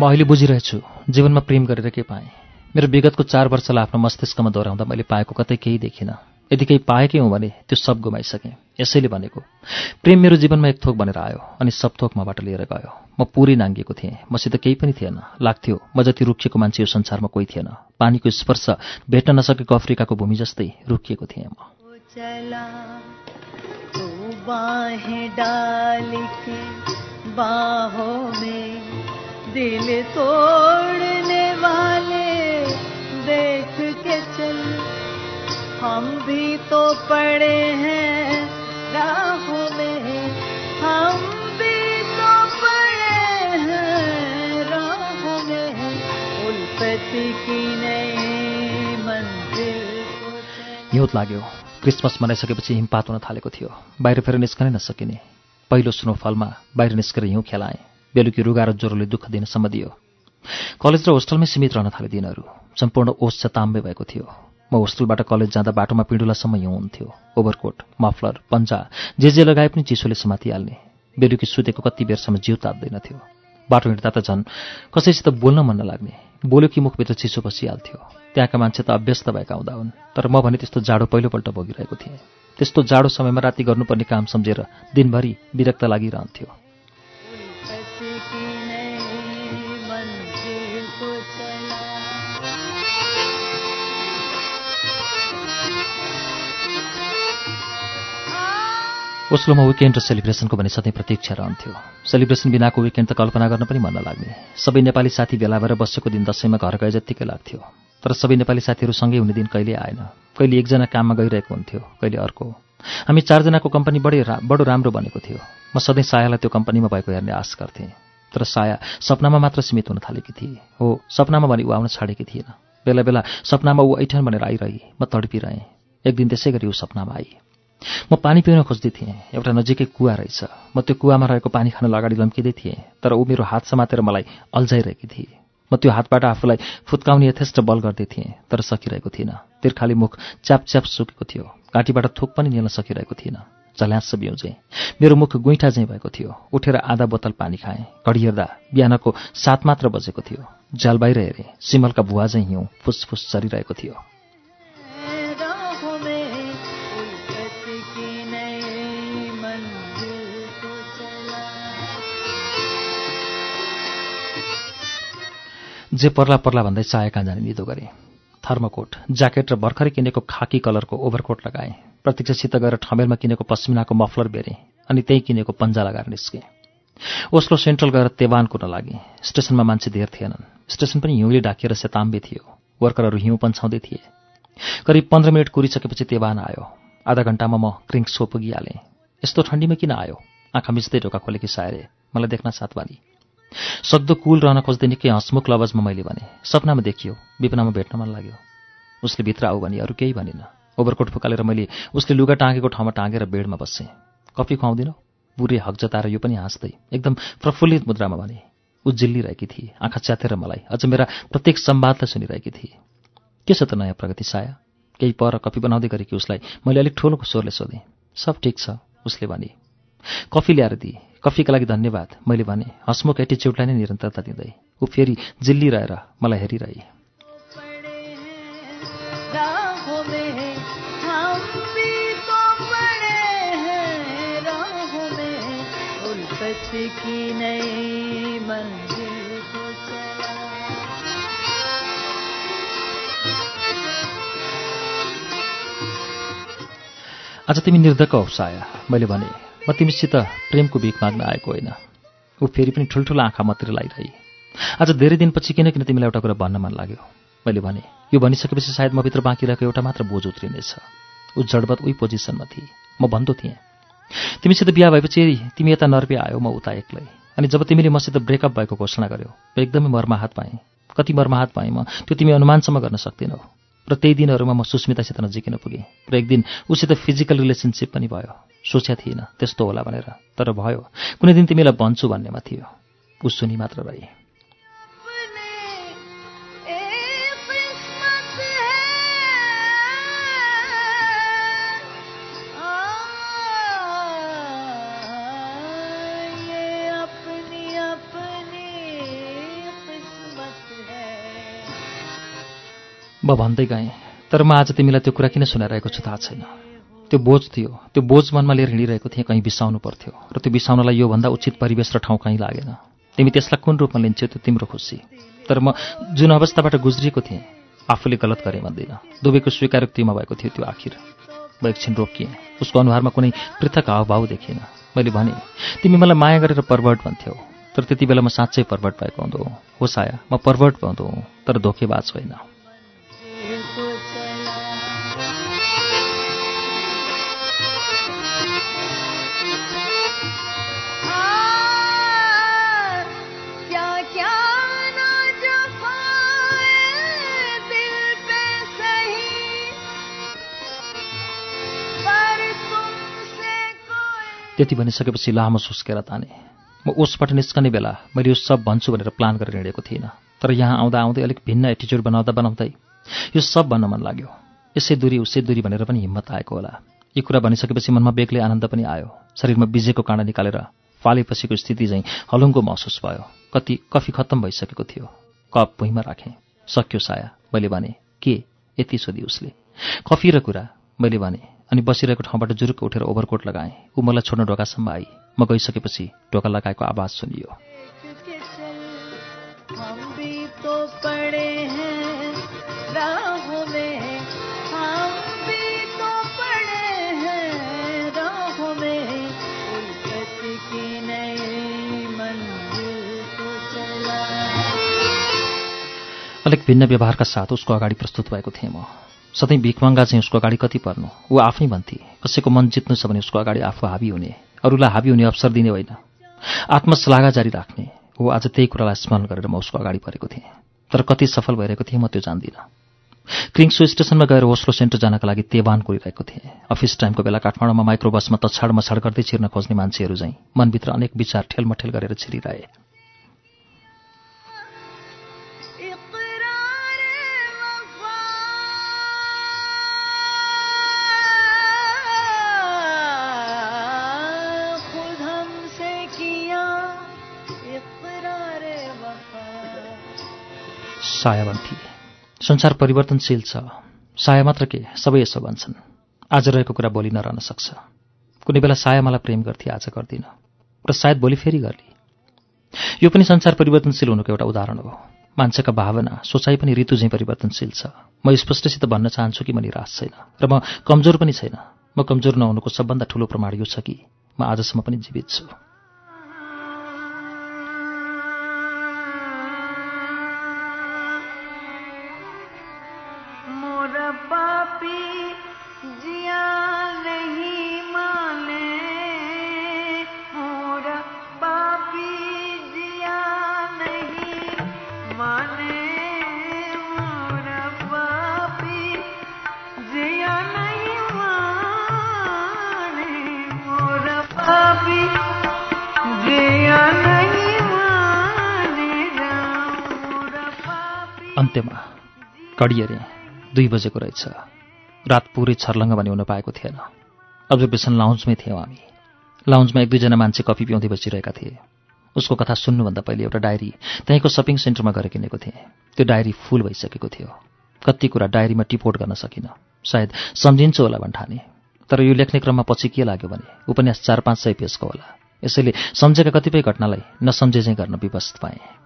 म अहिले बुझिरहेछु जीवनमा प्रेम गरेर के पाएँ? मेरो विगतको चार वर्षलाई आफ्नो मस्तिष्कमा दोहोऱ्याउँदा मैले पाएको कतै केही देखिनँ। यदि केही पाएकै हुँ भने त्यो सब गुमाइसकेँ। यसैले भनेको प्रेम मेरो जीवनमा एक थोक भनेर आयो अनि सब थोक मबाट लिएर गयो। म पुरै नाङ्गिएको थिएँ। मसित केही पनि थिएन। लाग्थ्यो म जति रुखिएको मान्छे यो संसारमा कोही थिएन। पानीको स्पर्श भेट्न नसकेको अफ्रिकाको भूमि जस्तै रुखिएको थिएँ म। हम भी तो पड़े हैं राहों में। हम भी तो पड़े हैं राहों में। की नई मंजिल हिउँद लाग्यो क्रिसमस मनाइसकेपछि हिमपात हुन थालेको थियो। बाहिर फेर निस्कनै नसकिने। पहिलो स्नोफलमा बाहिर निस्केर हिउँ खेलाएँ। बेलुकी रुगा र ज्वरोले दुःख दिनसम्म दियो कलेज र होस्टलमै सीमित रहन थाले दिनहरू। सम्पूर्ण ओस ताम्बे भएको थियो। म होस्टेलबाट कलेज जाँदा बाटोमा पिँडुलासम्म हिउँ हुन्थ्यो। ओभरकोट मफलर पन्जा जे जे लगाए पनि चिसोले समातिहाल्ने। बेलुकी सुतेको कति बेरसम्म जिउ तात्दैनथ्यो बाटो हिँड्दा त झन् कसैसित बोल्न मन नलाग्ने। बोल्यो कि मुखभित्र चिसो बसिहाल्थ्यो। त्यहाँका मान्छे त अभ्यस्त भएका हुँदा हुन्। तर म भने त्यस्तो जाडो पहिलोपल्ट भोगिरहेको थिएँ। त्यस्तो जाडो समयमा राति गर्नुपर्ने काम सम्झेर दिनभरि विरक्त लागिरहन्थ्यो। ओस्लोमा विकेन्ड र सेलिब्रेसनको भने सधैँ प्रतीक्षा रहन्थ्यो। सेलिब्रेसन बिनाको विकेन्ड त कल्पना गर्न पनि मन लाग्ने सबै नेपाली साथी भेला भएर बसेको दिन दसैँमा घर गए जत्तिकै लाग्थ्यो। तर सबै नेपाली साथीहरू सँगै हुने दिन कहिले आएन। कहिले एकजना काममा गइरहेको हुन्थ्यो कहिले अर्को। हामी चारजनाको कम्पनी बढी रा बडो राम्रो बनेको थियो। म सधैँ सायालाई त्यो कम्पनीमा भएको हेर्ने आश गर्थेँ। तर साया सपनामा मात्र सीमित हुन थालेकी थिए। हो सपनामा भने ऊ आउन छाडेकी थिएन। बेला बेला सपनामा ऊ ऐठन भनेर आइरहे। म तडपिरहेँ। एक दिन त्यसै गरी ऊ सपनामा आए म पानी पिउन खोज्दै थिएँ। एउटा नजिकै कुवा रहेछ। म त्यो कुवामा रहेको पानी खान अगाडि लम्किँदै थिएँ तर ऊ मेरो हात समातेर मलाई अल्झाइरहेकी थिए। म त्यो हातबाट आफूलाई फुत्काउने यथेष्ट बल गर्दै थिएँ तर सकिरहेको थिइनँ तिर्खाली मुख च्याप च्याप सुकेको थियो। घाँटीबाट थुक पनि निल्न सकिरहेको थिइनँ झल्यास बिउजेँ। मेरो मुख गुइठा चाहिँ भएको थियो। उठेर आधा बोतल पानी खाएँ। घडी हेर्दा बिहानको सात मात्र बजेको थियो। झ्याल बाहिर हेरेँ। सिमलका भुवा चाहिँ हिउँ फुसफुस चरिरहेको थियो। जे पर्ला पर्ला भन्दै चाया कहाँ जाने निदो गरेँ। थर्मोकोट ज्याकेट र भर्खरै किनेको खाकी कलरको ओभरकोट लगाएँ। प्रतीक्षासित गएर ठमेलमा किनेको पश्मिनाको मफलर बेरेँ अनि त्यहीँ किनेको पन्जा लगाएर निस्केँ। ओस्लो सेन्ट्रल गएर तेवान कुर्न लागेँ। स्टेसनमा मान्छे धेर थिएनन्। स्टेसन पनि हिउँले ढाकिएर सेताम्बे थियो। वर्करहरू हिउँ पन्छाउँदै थिए। करिब पन्ध्र मिनट कुरिसकेपछि तेवान आयो। आधा घन्टामा म क्रिङ्क सो पुगिहालेँ यस्तो ठन्डीमा किन आयो? आँखा मिच्दै ढोका खोलेकी सायरे मलाई देख्न साथबारी सक्दो कुल रहन खोज्दै निकै हँसमुख लवजमा मैले भने सपनामा देखियो विपनामा भेट्न मन लाग्यो। उसले भित्र आऊ भने अरू केही भनिन। ओभरकोट फुकालेर मैले उसले लुगा टाँगेको ठाउँमा टाँगेर बेडमा बसेँ। कफी खुवाउँदिनँ? बुढी हक जताएर यो पनि हाँस्दै एकदम प्रफुल्लित मुद्रामा भने ऊ जिल्लिरहेकी थिए आँखा च्यातेर मलाई अझ मेरा प्रत्येक सम्वादलाई सुनिरहेकी थिए। के छ त नयाँ प्रगति साया? केही पर कफी बनाउँदै गरेकी उसलाई मैले अलिक ठुलो स्वरले सोधेँ। सब ठिक छ उसले भने कफी ल्याएर दिए। कफीका लागि धन्यवाद। मैले भने हसमुख एटिच्युडलाई नै निरन्तरता दिँदै। ऊ फेरि जिल्ली रहेर मलाई हेरिरहे। आज तिमी निर्धक्क हौसाया मैले भने म तिमीसित प्रेमको भिख माग्न आएको होइन। ऊ फेरि पनि ठुल्ठुलो आँखा मात्र लगाइरहे आज धेरै दिनपछि किन किन तिमीलाई एउटा कुरा भन्न मन लाग्यो। मैले भने यो भनिसकेपछि सायद म भित्र बाँकी रहेको एउटा मात्र बोझ उत्रिनेछ। ऊ जडबत उही पोजिसनमा थिए। म भन्दो थिएँ तिमीसित बिहा भएपछि तिमी यता नर्वे आयो म उता एक्लै। अनि जब तिमीले मसित ब्रेकअप भएको घोषणा गर्यो म एकदमै मर्माहात पाएँ कति मर्माहात पाएँ म त्यो तिमी अनुमानसम्म गर्न सक्दैनौ। र त्यही दिनहरूमा म सुस्मितासित नजिकिन पुगेँ र एक दिन उसित फिजिकल रिलेसनसिप पनि भयो। सोच्या थिइनँ त्यस्तो होला भनेर। तर भयो। कुनै दिन तिमीलाई भन्छु भन्नेमा थियो। ऊ सुनि मात्र रहे भन्दै गएँ तर म आज तिमीलाई त्यो कुरा किन सुनाइरहेको छु थाहा छैन। त्यो बोझ थियो त्यो बोझ मनमा लिएर हिँडिरहेको थिएँ कहीँ बिसाउनु पर्थ्यो। र त्यो बिसाउनलाई योभन्दा उचित परिवेश र ठाउँ कहीँ लागेन। तिमी त्यसलाई कुन रूपमा लिन्छौ त्यो तिम्रो खुसी। तर म जुन अवस्थाबाट गुज्रिएको थिएँ आफूले गलत गरेँ भन्दिनँ। दुवैको स्वीकारोक्तिमा भएको थियो त्यो आखिर। म एकछिन रोकिएँ उसको अनुहारमा कुनै पृथक हावभाव देखिएन। मैले भने तिमी मलाई माया गरेर पर्वर्ट भन्थ्यौ तर त्यति बेला म साँच्चै पर्वर्ट भएको हुँदो हो। साया म पर्वर्ट भउँदो हुँ तर धोकेबाज होइन। त्यति भनिसकेपछि लामो सुस्केर ताने। म उसबाट निस्कने बेला मैले यो सब भन्छु भनेर प्लान गरेर हिँडेको थिइनँ। तर यहाँ आउँदा आउँदै अलिक भिन्न एटिच्युड बनाउँदा बनाउँदै यो सब भन्न मन लाग्यो। यसै दूरी उसै दूरी भनेर पनि हिम्मत आएको होला। यो कुरा भनिसकेपछि मनमा बेग्लै आनन्द पनि आयो। शरीरमा बिजेको काँडा निकालेर फालेपछिको स्थिति चाहिँ हलुङ्गो महसुस भयो। कति कफी खत्तम भइसकेको थियो। कप भुइँमा राखेँ। सक्यो साया। मैले भने के? यति सोधी उसले? कफी र कुरा मैले भने अनि बसिरहेको ठाउँबाट जुरुक्क उठेर ओभरकोट लगाएँ। ऊ मलाई छोड्न ढोकासम्म आई। म गइसकेपछि ढोका लगाएको आवाज सुनियो। अलिक भिन्न व्यवहारका साथ उसको अगाडि प्रस्तुत भएको थिएँ म। सधैँ भिखमङ्गा चाहिँ उसको अगाडि कति पर्नु? ऊ आफै भन्थे कसैको मन जित्नु छ भने उसको अगाडि आफू हाबी हुने। अरूलाई हाबी हुने अवसर दिने होइन। आत्मश्लाघा जारी राख्ने। हो आज त्यही कुरालाई स्मरण गरेर म उसको अगाडि परेको थिएँ। तर कति सफल भइरहेको थिएँ म त्यो जान्दिनँ। क्रिङ्सो स्टेसनमा गएर ओस्लो सेन्टर जानका लागि तेवान कोरिरहेको थिएँ। अफिस टाइमको बेला काठमाडौँमा माइक्रो बसमा तछाड मछाड गर्दै छिर्न खोज्ने मान्छेहरू चाहिँ मनभित्र अनेक विचार ठेलमठेल गरेर छिरिरहे। साया भन्थे संसार परिवर्तनशील छ। साया मात्र के सबै यसो भन्छन्। आज रहेको कुरा भोलि नरहन सक्छ। कुनै बेला साया मलाई प्रेम गर्थे आज गर्दिनँ। र सायद भोलि फेरि गर्ली। यो पनि संसार परिवर्तनशील हुनुको एउटा उदाहरण हो। मान्छेका भावना सोचाइ पनि ऋतु चाहिँ परिवर्तनशील छ। म स्पष्टसित भन्न चाहन्छु कि म निराश छैन। र म कमजोर पनि छैन। म कमजोर नहुनुको सबभन्दा ठुलो प्रमाण यो छ कि म आजसम्म पनि जीवित छु। बजेको रहेछ। रात पुरै छर्लङ्ग भने हुन पाएको थिएन। अब्जर्भेसन लाउन्जमै थियौँ हामी। लाउन्जमा एक दुईजना मान्छे कफी पिउँदै बसिरहेका थिए। उसको कथा सुन्नुभन्दा पहिले एउटा डायरी त्यहीँको सपिङ सेन्टरमा गएर किनेको थिएँ। त्यो डायरी फुल भइसकेको थियो। कति कुरा डायरीमा टिपोट गर्न सकिनँ। सायद सम्झिन्छु होला भन्ठाने। तर यो लेख्ने क्रममा पछि के लाग्यो भने उपन्यास चार पाँच सय पेजको होला। यसैले सम्झेका कतिपय घटनालाई नसम्झे चाहिँ गर्न विवस्त पाएँ।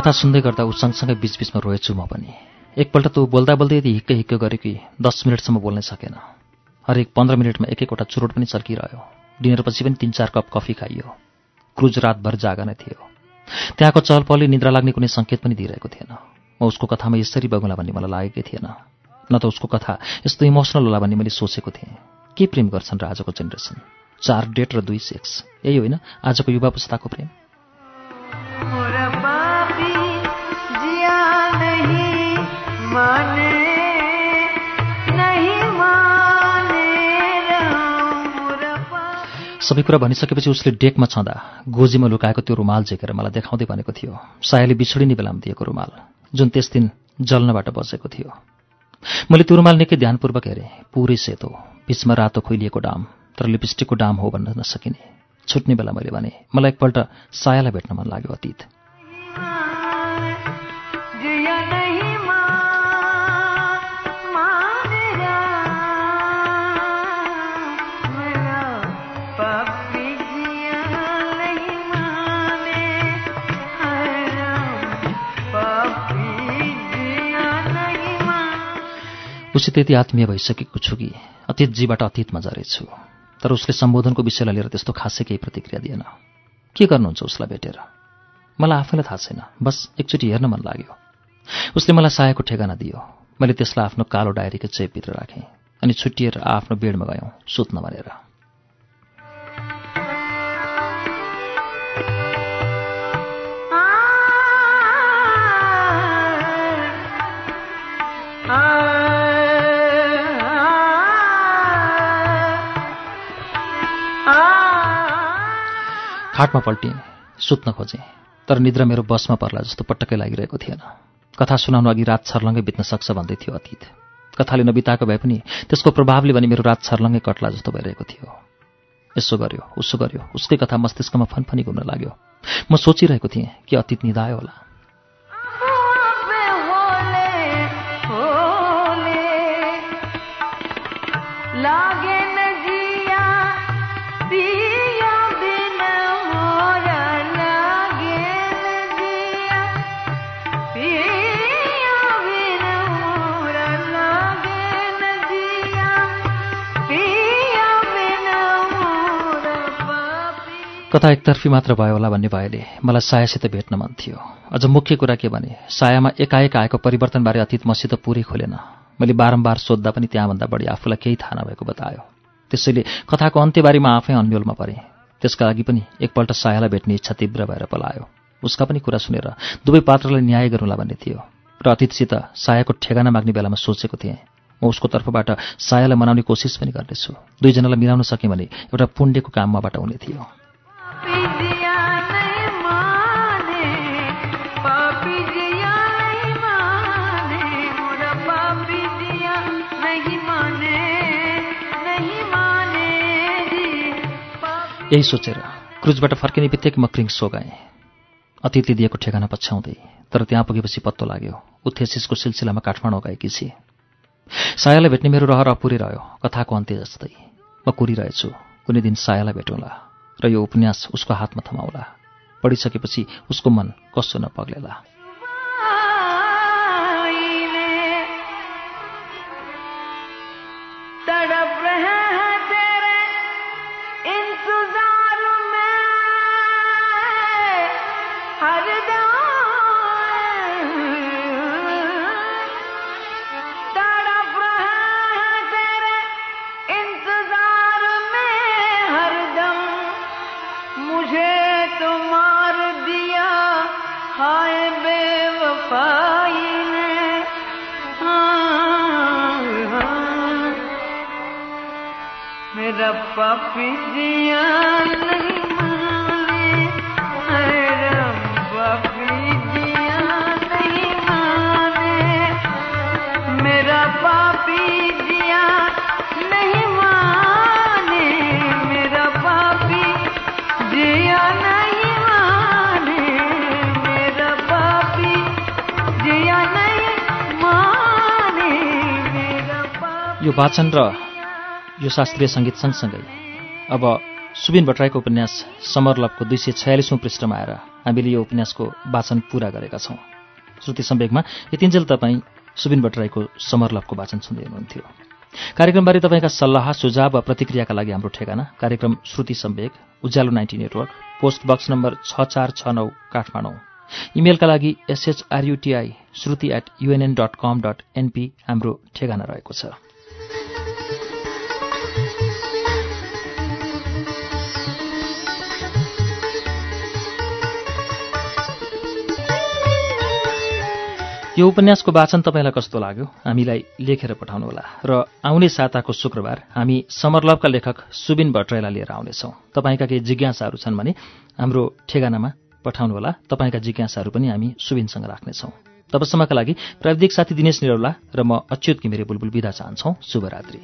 कथा सुन्दै गर्दा ऊ सँगसँगै बिचबिचमा रोएछु म पनि। एकपल्ट त बोल्दा बोल्दै यदि हिक्कै हिक्कै गऱ्यो कि दस मिनटसम्म बोल्नै सकेन। हरेक पन्ध्र मिनटमा एक एकवटा चुरोट पनि चर्किरह्यो। डिनरपछि पनि तिन चार कप कफी खाइयो। क्रुज रातभर जागा नै थियो। त्यहाँको चहलपहलले निद्रा लाग्ने कुनै सङ्केत पनि दिइरहेको थिएन। म उसको कथामा यसरी बगौँला भन्ने मलाई लागेकै थिएन। न त उसको कथा यस्तो इमोसनल होला भन्ने मैले सोचेको थिएँ। के प्रेम गर्छन् र आजको जेनेरेसन? चार डेट र दुई सेक्स। यही होइन आजको युवा पुस्ताको प्रेम। सबै कुरा भनिसकेपछि उसले डेकमा छँदा गोजीमा लुकाएको त्यो रुमाल झेकेर मलाई देखाउँदै भनेको थियो सायाले बिछोडिने बेलामा दिएको रुमाल जुन त्यस दिन जल्नबाट बसेको थियो। मैले त्यो रुमाल निकै ध्यानपूर्वक हेरेँ पुरै सेतो बिचमा रातो खोइलिएको डाम तर लिपस्टिकको डाम हो भन्न नसकिने। छुट्ने बेला मैले भने मलाई एकपल्ट सायालाई भेट्न मन लाग्यो अतीत। माने उसित यति आत्मीय भइसकेको छु कि अतीतजीबाट अतीतमा झरेछु। तर उसले सम्बोधनको विषयलाई लिएर त्यस्तो खासै केही प्रतिक्रिया दिएन। के गर्नुहुन्छ उसलाई भेटेर? मलाई आफैलाई थाहा छैन। बस एकचोटि हेर्न मन लाग्यो। उसले मलाई सायाको ठेगाना दियो। मैले त्यसलाई आफ्नो कालो डायरीको चेपभित्र राखेँ अनि छुट्टिएर आफ्नो बेडमा गयौँ सुत्न भनेर। खाटमा पल्टिएँ सुत्न खोजेँ तर निद्रा मेरो बसमा पर्ला जस्तो पटक्कै लागिरहेको थिएन। कथा सुनाउनु अघि रात छर्लङ्गै बित्न सक्छ भन्दै थियो अतीत। कथाले नबिताएको भए पनि त्यसको प्रभावले भने मेरो रात छर्लङ्गै कट्ला जस्तो भइरहेको थियो। यसो गर्यो उसो गर्यो उसकै कथा मस्तिष्कमा फनफनी घुम्न लाग्यो। म सोचिरहेको थिएँ कि अतीत निधायो होला। कथा एकतर्फी मात्र भयो होला भन्ने भएले मलाई सायासित भेट्न मन थियो। अझ मुख्य कुरा के भने सायामा एकाएक आएको परिवर्तनबारे अतीत मसित पुरै खोलेन। मैले बारम्बार सोद्धा पनि त्यहाँभन्दा बढी आफूलाई केही थाहा नभएको बतायो। त्यसैले कथाको अन्त्यबारीमा आफै अन्यलमा परेँ। त्यसका लागि पनि एकपल्ट सायालाई भेट्ने इच्छा तीव्र भएर पलायो। उसका पनि कुरा सुनेर दुवै पात्रलाई न्याय गरौँला भन्ने थियो। र अतीतसित सायाको ठेगाना माग्ने बेलामा सोचेको थिएँ म उसको तर्फबाट सायालाई मनाउने कोसिस पनि गर्नेछु। दुईजनालाई मिलाउन सकेँ भने एउटा पुण्यको काम मबाट हुने थियो। यही सोचेर क्रुजबाट फर्किने बित्तिकै म क्रिङ सो गएँ। अतिथि दिएको ठेगाना पछ्याउँदै तर त्यहाँ पुगेपछि पत्तो लाग्यो। ऊ थेसिसको सिलसिलामा काठमाडौँ गएकी छे सायालाई भेट्ने मेरो रहर अपुरै रह्यो कथाको अन्त्य जस्तै। म कुरिरहेछु कुनै दिन सायालाई भेटौँला र यो उपन्यास उसको हातमा थमाउला। पढिसकेपछि उसको मन कस्तो नपग्लेला। यो वाचन र यो शास्त्रीय सङ्गीत सँगसँगै। अब सुबिन भट्टराईको उपन्यास समरलभको दुई सय छयालिसौँ पृष्ठमा आएर हामीले यो उपन्यासको वाचन पूरा गरेका छौँ। श्रुति सम्वेकमा यतिन्जेल तपाईँ सुबिन भट्टराईको समरलभको वाचन सुन्दै हुनुहुन्थ्यो। कार्यक्रमबारे तपाईँका सल्लाह सुझाव वा प्रतिक्रियाका लागि हाम्रो ठेगाना कार्यक्रम Shruti Sambeg Ujyaalo ninety network post box number छ चार छ नौ काठमाडौँ। इमेलका लागि S H R U T I Shruti at UNN dot com dot NP हाम्रो ठेगाना रहेको छ। यो उपन्यासको वाचन तपाईँलाई कस्तो लाग्यो हामीलाई लेखेर पठाउनुहोला र आउने साताको शुक्रबार हामी समरलभका लेखक सुबिन भट्टराईलाई लिएर आउनेछौँ तपाईँका केही जिज्ञासाहरू छन् भने हाम्रो ठेगानामा पठाउनुहोला तपाईँका जिज्ञासाहरू पनि हामी सुबिनसँग राख्नेछौँ तबसम्मका लागि प्राविधिक साथी दिनेश निरौला र म अच्युत घिमिरे बुलबुल विदा चाहन्छौँ शुभरात्रि